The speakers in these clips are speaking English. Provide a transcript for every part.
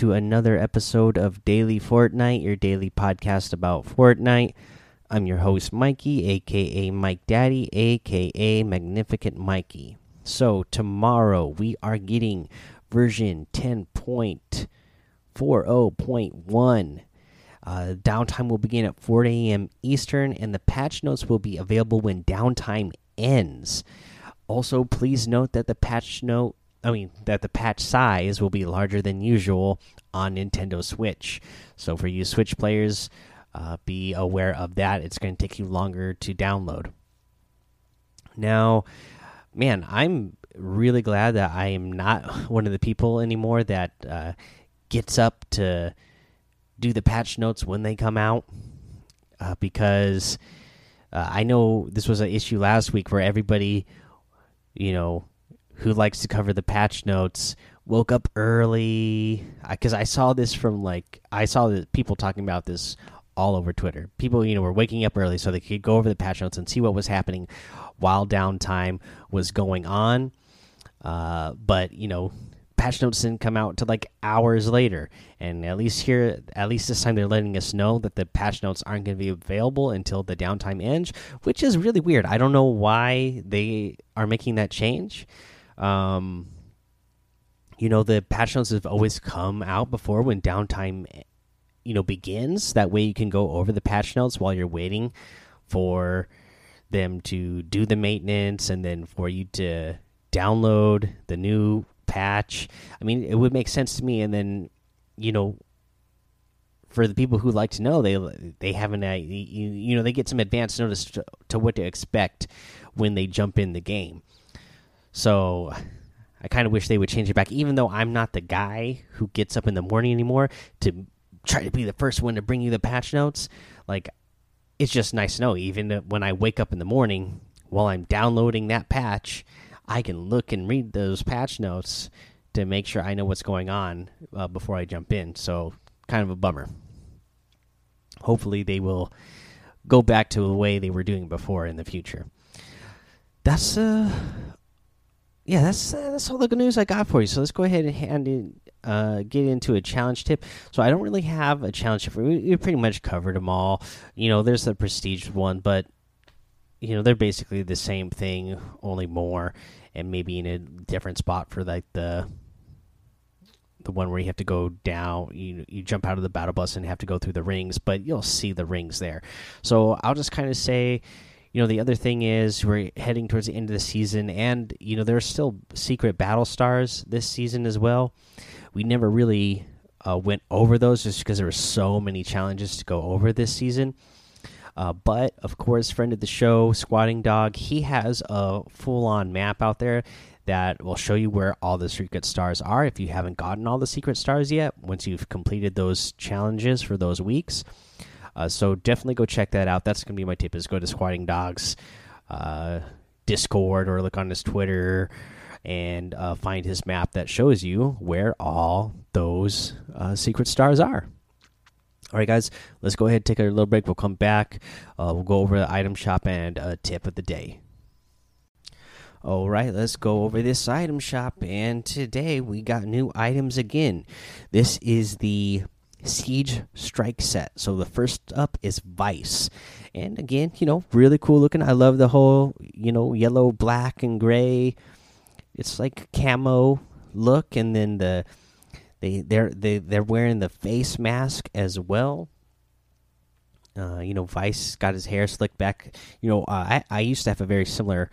To another episode of Daily Fortnite, your daily podcast about Fortnite. I'm your host, Mikey, aka Mike Daddy, aka Magnificent Mikey. So, tomorrow we are getting version 10.40.1. Uh, downtime will begin at 4 a.m. Eastern, and the patch notes will be available when downtime ends. Also, please note that the patch note I mean, that the patch size will be larger than usual on Nintendo Switch. So, for you Switch players, uh, be aware of that. It's going to take you longer to download. Now, man, I'm really glad that I am not one of the people anymore that uh, gets up to do the patch notes when they come out uh, because uh, I know this was an issue last week where everybody, you know, who likes to cover the patch notes woke up early because I, I, saw this from like I saw the people talking about this all over Twitter. People, you know, were waking up early so they could go over the patch notes and see what was happening while downtime was going on. Uh, but you know, patch notes didn't come out until like hours later, and at least here, at least this time, they're letting us know that the patch notes aren't going to be available until the downtime ends, which is really weird. I don't know why they are making that change. Um, you know, the patch notes have always come out before when downtime, you know, begins. That way you can go over the patch notes while you're waiting for them to do the maintenance and then for you to download the new patch. I mean, it would make sense to me. And then, you know, for the people who like to know, they they have an you, you know they get some advance notice to, to what to expect when they jump in the game. So I kind of wish they would change it back, even though I'm not the guy who gets up in the morning anymore to try to be the first one to bring you the patch notes. Like, it's just nice to know, even when I wake up in the morning while I'm downloading that patch, I can look and read those patch notes to make sure I know what's going on uh, before I jump in. So, kind of a bummer. Hopefully, they will go back to the way they were doing before in the future. That's uh yeah, that's uh, that's all the good news I got for you. So let's go ahead and hand in, uh, get into a challenge tip. So I don't really have a challenge tip. We, we pretty much covered them all. You know, there's the prestige one, but you know they're basically the same thing, only more, and maybe in a different spot for like the the one where you have to go down. You you jump out of the battle bus and have to go through the rings, but you'll see the rings there. So I'll just kind of say you know the other thing is we're heading towards the end of the season and you know there's still secret battle stars this season as well. We never really uh, went over those just because there were so many challenges to go over this season. Uh, but of course friend of the show squatting dog he has a full-on map out there that will show you where all the secret stars are if you haven't gotten all the secret stars yet once you've completed those challenges for those weeks so definitely go check that out. That's gonna be my tip: is go to Squatting Dogs uh, Discord or look on his Twitter and uh, find his map that shows you where all those uh, secret stars are. All right, guys, let's go ahead and take a little break. We'll come back. Uh, we'll go over the item shop and a tip of the day. All right, let's go over this item shop. And today we got new items again. This is the Siege Strike set. So the first up is Vice. And again, you know, really cool looking. I love the whole, you know, yellow, black, and gray. It's like camo look, and then the they they're they they're wearing the face mask as well. Uh, you know, Vice got his hair slicked back. You know, uh, I I used to have a very similar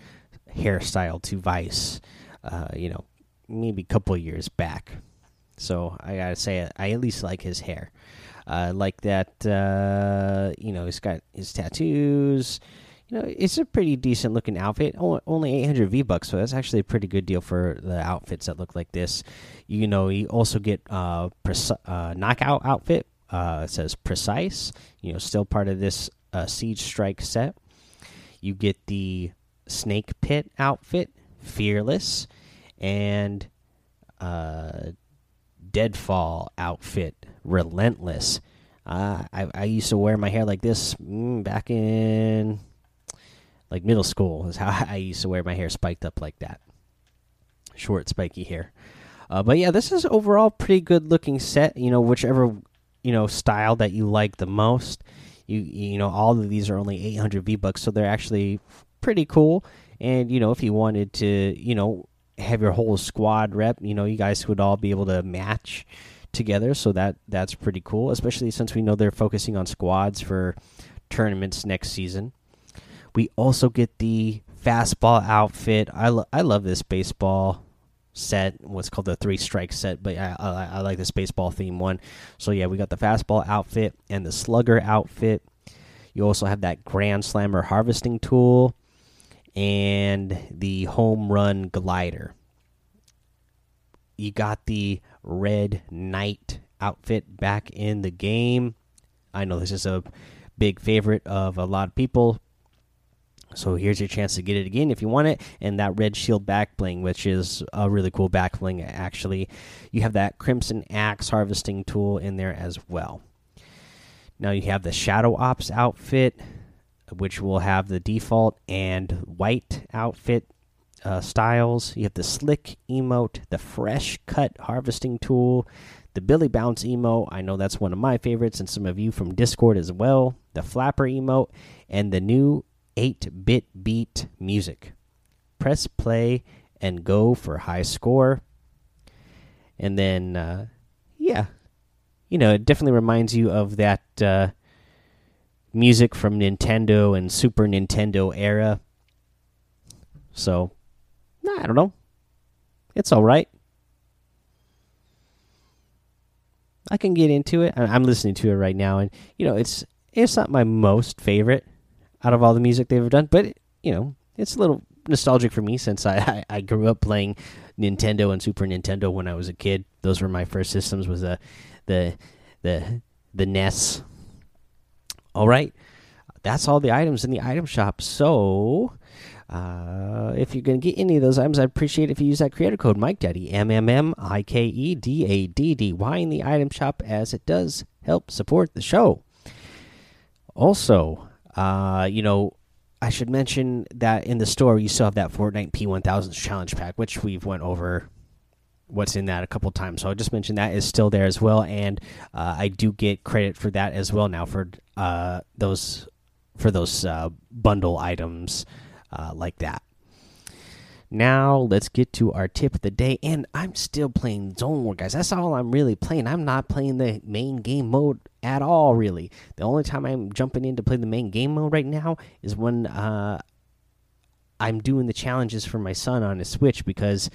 hairstyle to Vice. Uh, you know, maybe a couple years back. So I gotta say, I at least like his hair. Uh, like that, uh, you know, he's got his tattoos. You know, it's a pretty decent looking outfit. Only 800 V bucks, so that's actually a pretty good deal for the outfits that look like this. You know, you also get uh, uh knockout outfit. Uh, it says precise. You know, still part of this uh, siege strike set. You get the snake pit outfit, fearless, and uh deadfall outfit, relentless. Uh, I I used to wear my hair like this mm, back in like middle school. Is how I used to wear my hair spiked up like that, short spiky hair. Uh, but yeah, this is overall pretty good looking set. You know, whichever you know style that you like the most. You you know, all of these are only 800 V bucks, so they're actually pretty cool. And you know, if you wanted to, you know, have your whole squad rep, you know, you guys would all be able to match together. So that that's pretty cool, especially since we know they're focusing on squads for tournaments next season. We also get the fastball outfit. I lo I love this baseball set. What's called the three strike set, but I, I, I like this baseball theme one. So yeah, we got the fastball outfit and the slugger outfit. You also have that grand slammer harvesting tool and the home run glider. You got the red knight outfit back in the game. I know this is a big favorite of a lot of people. So here's your chance to get it again if you want it. And that red shield back bling, which is a really cool back bling, actually. You have that crimson axe harvesting tool in there as well. Now you have the shadow ops outfit, which will have the default and white outfit uh, styles. You have the slick emote, the fresh cut harvesting tool, the Billy Bounce emote. I know that's one of my favorites, and some of you from Discord as well. The flapper emote, and the new 8 bit beat music. Press play and go for high score. And then, uh, yeah, you know, it definitely reminds you of that uh, music from Nintendo and Super Nintendo era. So, I don't know. It's all right. I can get into it. I'm listening to it right now, and you know, it's it's not my most favorite out of all the music they've ever done. But you know, it's a little nostalgic for me since I, I, I grew up playing Nintendo and Super Nintendo when I was a kid. Those were my first systems. Was the the the the NES. All right, that's all the items in the item shop. So. Uh, if you're going to get any of those items, I'd appreciate if you use that creator code Mike Daddy M M M I K E D A D D Y in the item shop, as it does help support the show. Also, uh, you know, I should mention that in the store you still have that Fortnite P1000 challenge pack, which we've went over what's in that a couple times. So I just mentioned that is still there as well, and uh, I do get credit for that as well now for uh, those for those uh, bundle items uh, like that. Now let's get to our tip of the day, and I'm still playing Zone War, guys. That's all I'm really playing. I'm not playing the main game mode at all, really. The only time I'm jumping in to play the main game mode right now is when uh, I'm doing the challenges for my son on his Switch because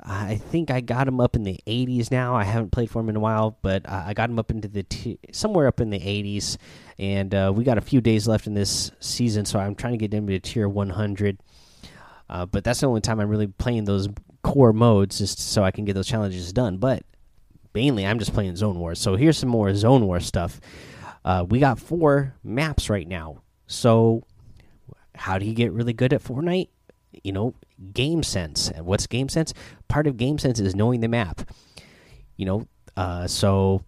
I think I got him up in the 80s now. I haven't played for him in a while, but I got him up into the somewhere up in the 80s, and uh, we got a few days left in this season, so I'm trying to get him to tier 100. Uh, but that's the only time I'm really playing those core modes, just so I can get those challenges done. But mainly, I'm just playing Zone Wars. So here's some more Zone War stuff. Uh, we got four maps right now. So how do you get really good at Fortnite? You know, game sense. And what's game sense? Part of game sense is knowing the map. You know, uh, so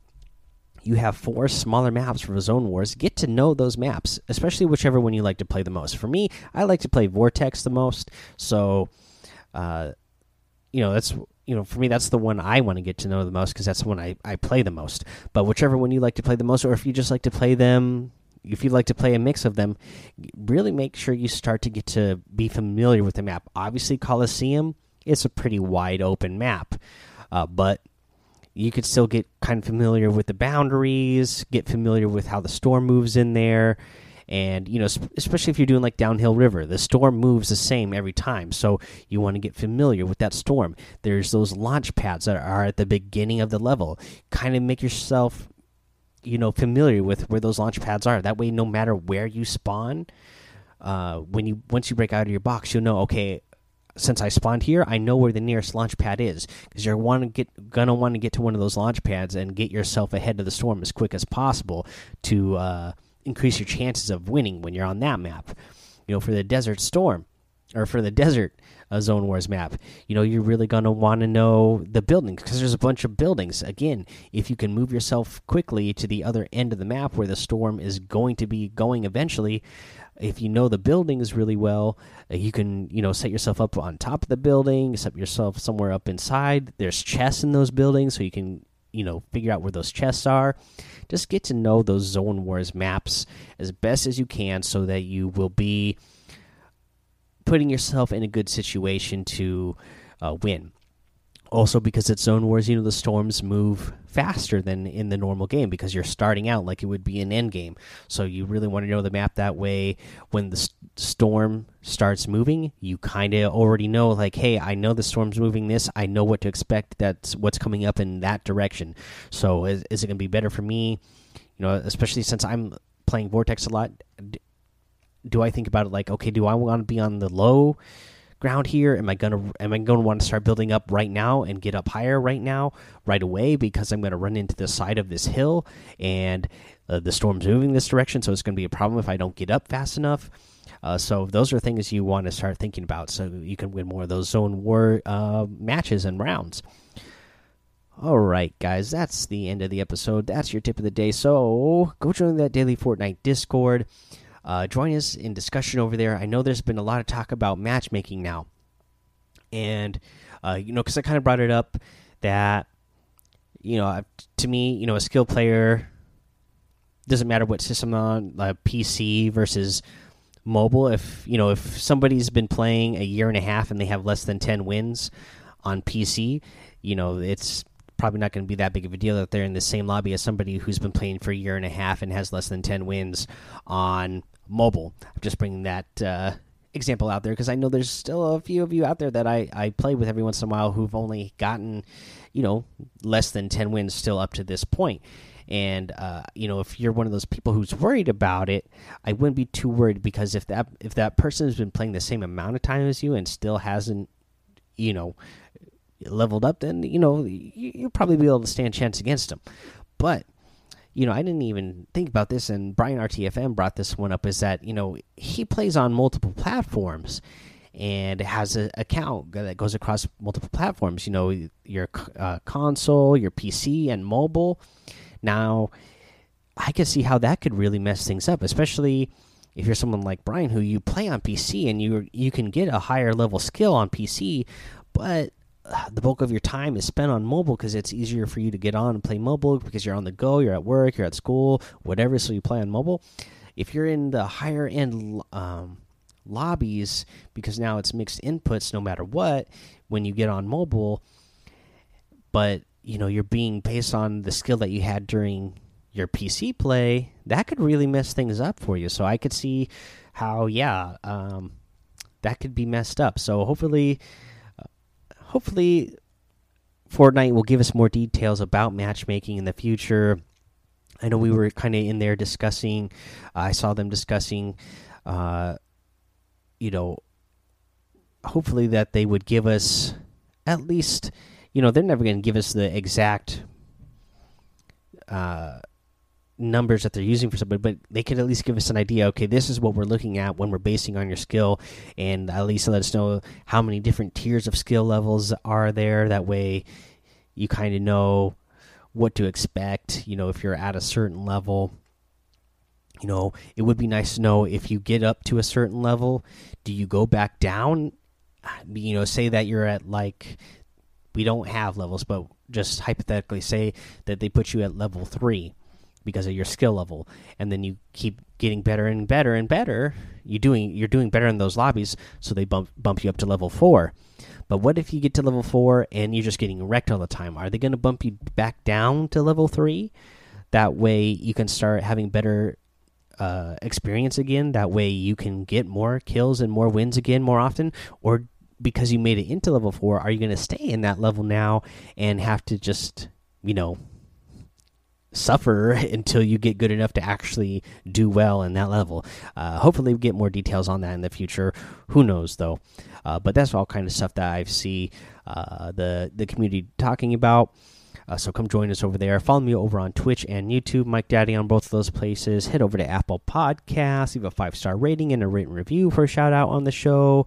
you have four smaller maps for Zone Wars. Get to know those maps, especially whichever one you like to play the most. For me, I like to play Vortex the most. So, uh, you know, that's you know, for me, that's the one I want to get to know the most because that's the one I, I play the most. But whichever one you like to play the most, or if you just like to play them, if you'd like to play a mix of them, really make sure you start to get to be familiar with the map. Obviously, Coliseum, it's a pretty wide open map, uh, but you could still get kind of familiar with the boundaries, get familiar with how the storm moves in there, and you know, especially if you're doing like downhill river, the storm moves the same every time, so you want to get familiar with that storm. There's those launch pads that are at the beginning of the level. Kind of make yourself, you know, familiar with where those launch pads are. That way, no matter where you spawn, uh, when you once you break out of your box, you'll know okay since I spawned here, I know where the nearest launch pad is because you're want to get gonna want to get to one of those launch pads and get yourself ahead of the storm as quick as possible to uh, increase your chances of winning when you're on that map. You know, for the desert storm or for the desert uh, zone wars map, you know, you're really gonna want to know the buildings because there's a bunch of buildings. Again, if you can move yourself quickly to the other end of the map where the storm is going to be going eventually, if you know the buildings really well, uh, you can you know set yourself up on top of the building, set yourself somewhere up inside. There's chests in those buildings, so you can you know figure out where those chests are. Just get to know those Zone Wars maps as best as you can, so that you will be putting yourself in a good situation to uh, win. Also because it's zone wars you know the storms move faster than in the normal game because you're starting out like it would be an end game. So you really want to know the map that way. When the storm starts moving you kind of already know like hey i know the storm's moving this. I know what to expect that's what's coming up in that direction. So is, is it going to be better for me? You know especially since i'm playing vortex a lot do i think about it like okay do i want to be on the low ground here? Am I gonna am I gonna want to start building up right now and get up higher right now, right away? Because I'm gonna run into the side of this hill and uh, the storm's moving this direction, so it's gonna be a problem if I don't get up fast enough. Uh, so those are things you want to start thinking about, so you can win more of those zone war uh, matches and rounds. All right, guys, that's the end of the episode. That's your tip of the day. So go join that daily Fortnite Discord. Uh, join us in discussion over there. I know there's been a lot of talk about matchmaking now, and uh, you know, because I kind of brought it up that you know, to me, you know, a skill player doesn't matter what system on, like PC versus mobile. If you know, if somebody's been playing a year and a half and they have less than ten wins on PC, you know, it's probably not going to be that big of a deal that they're in the same lobby as somebody who's been playing for a year and a half and has less than 10 wins on mobile. I'm just bringing that uh, example out there because I know there's still a few of you out there that I, I play with every once in a while who've only gotten, you know, less than 10 wins still up to this point. And uh, you know, if you're one of those people who's worried about it, I wouldn't be too worried because if that if that person has been playing the same amount of time as you and still hasn't, you know, leveled up, then you know you, will probably be able to stand chance against them. But you know, I didn't even think about this, and Brian RTFM brought this one up. Is that you know he plays on multiple platforms and has an account that goes across multiple platforms. You know, your uh, console, your PC, and mobile. Now, I can see how that could really mess things up, especially if you're someone like Brian who you play on PC and you you can get a higher level skill on PC, but the bulk of your time is spent on mobile because it's easier for you to get on and play mobile because you're on the go, you're at work, you're at school, whatever. So you play on mobile. If you're in the higher end um, lobbies, because now it's mixed inputs no matter what, when you get on mobile, but you know you're being based on the skill that you had during your PC play, that could really mess things up for you. So I could see how, yeah, um, that could be messed up. So hopefully hopefully Fortnite will give us more details about matchmaking in the future. I know we were kind of in there discussing. Uh, I saw them discussing, uh, you know, hopefully that they would give us at least, you know, they're never going to give us the exact uh, numbers that they're using for somebody, but they could at least give us an idea. Okay, this is what we're looking at when we're basing on your skill, and at least let us know how many different tiers of skill levels are there. That way, you kind of know what to expect. You know, if you're at a certain level. You know, it would be nice to know if you get up to a certain level, do you go back down? You know, say that you're at like we don't have levels, but just hypothetically say that they put you at level three because of your skill level. And then you keep getting better and better and better. You doing you're doing better in those lobbies so they bump bump you up to level 4 but what if you get to level 4 and you're just getting wrecked all the time? Are they going to bump you back down to level 3 that way you can start having better uh, experience again. That way you can get more kills and more wins again more often. Or because you made it into level 4 are you going to stay in that level now and have to just you know suffer until you get good enough to actually do well in that level. Uh, hopefully, we get more details on that in the future. Who knows though? Uh, but that's all kind of stuff that I see uh, the the community talking about. Uh, so come join us over there. Follow me over on Twitch and YouTube, Mike Daddy on both of those places. Head over to Apple Podcasts, leave a five star rating and a written review for a shout out on the show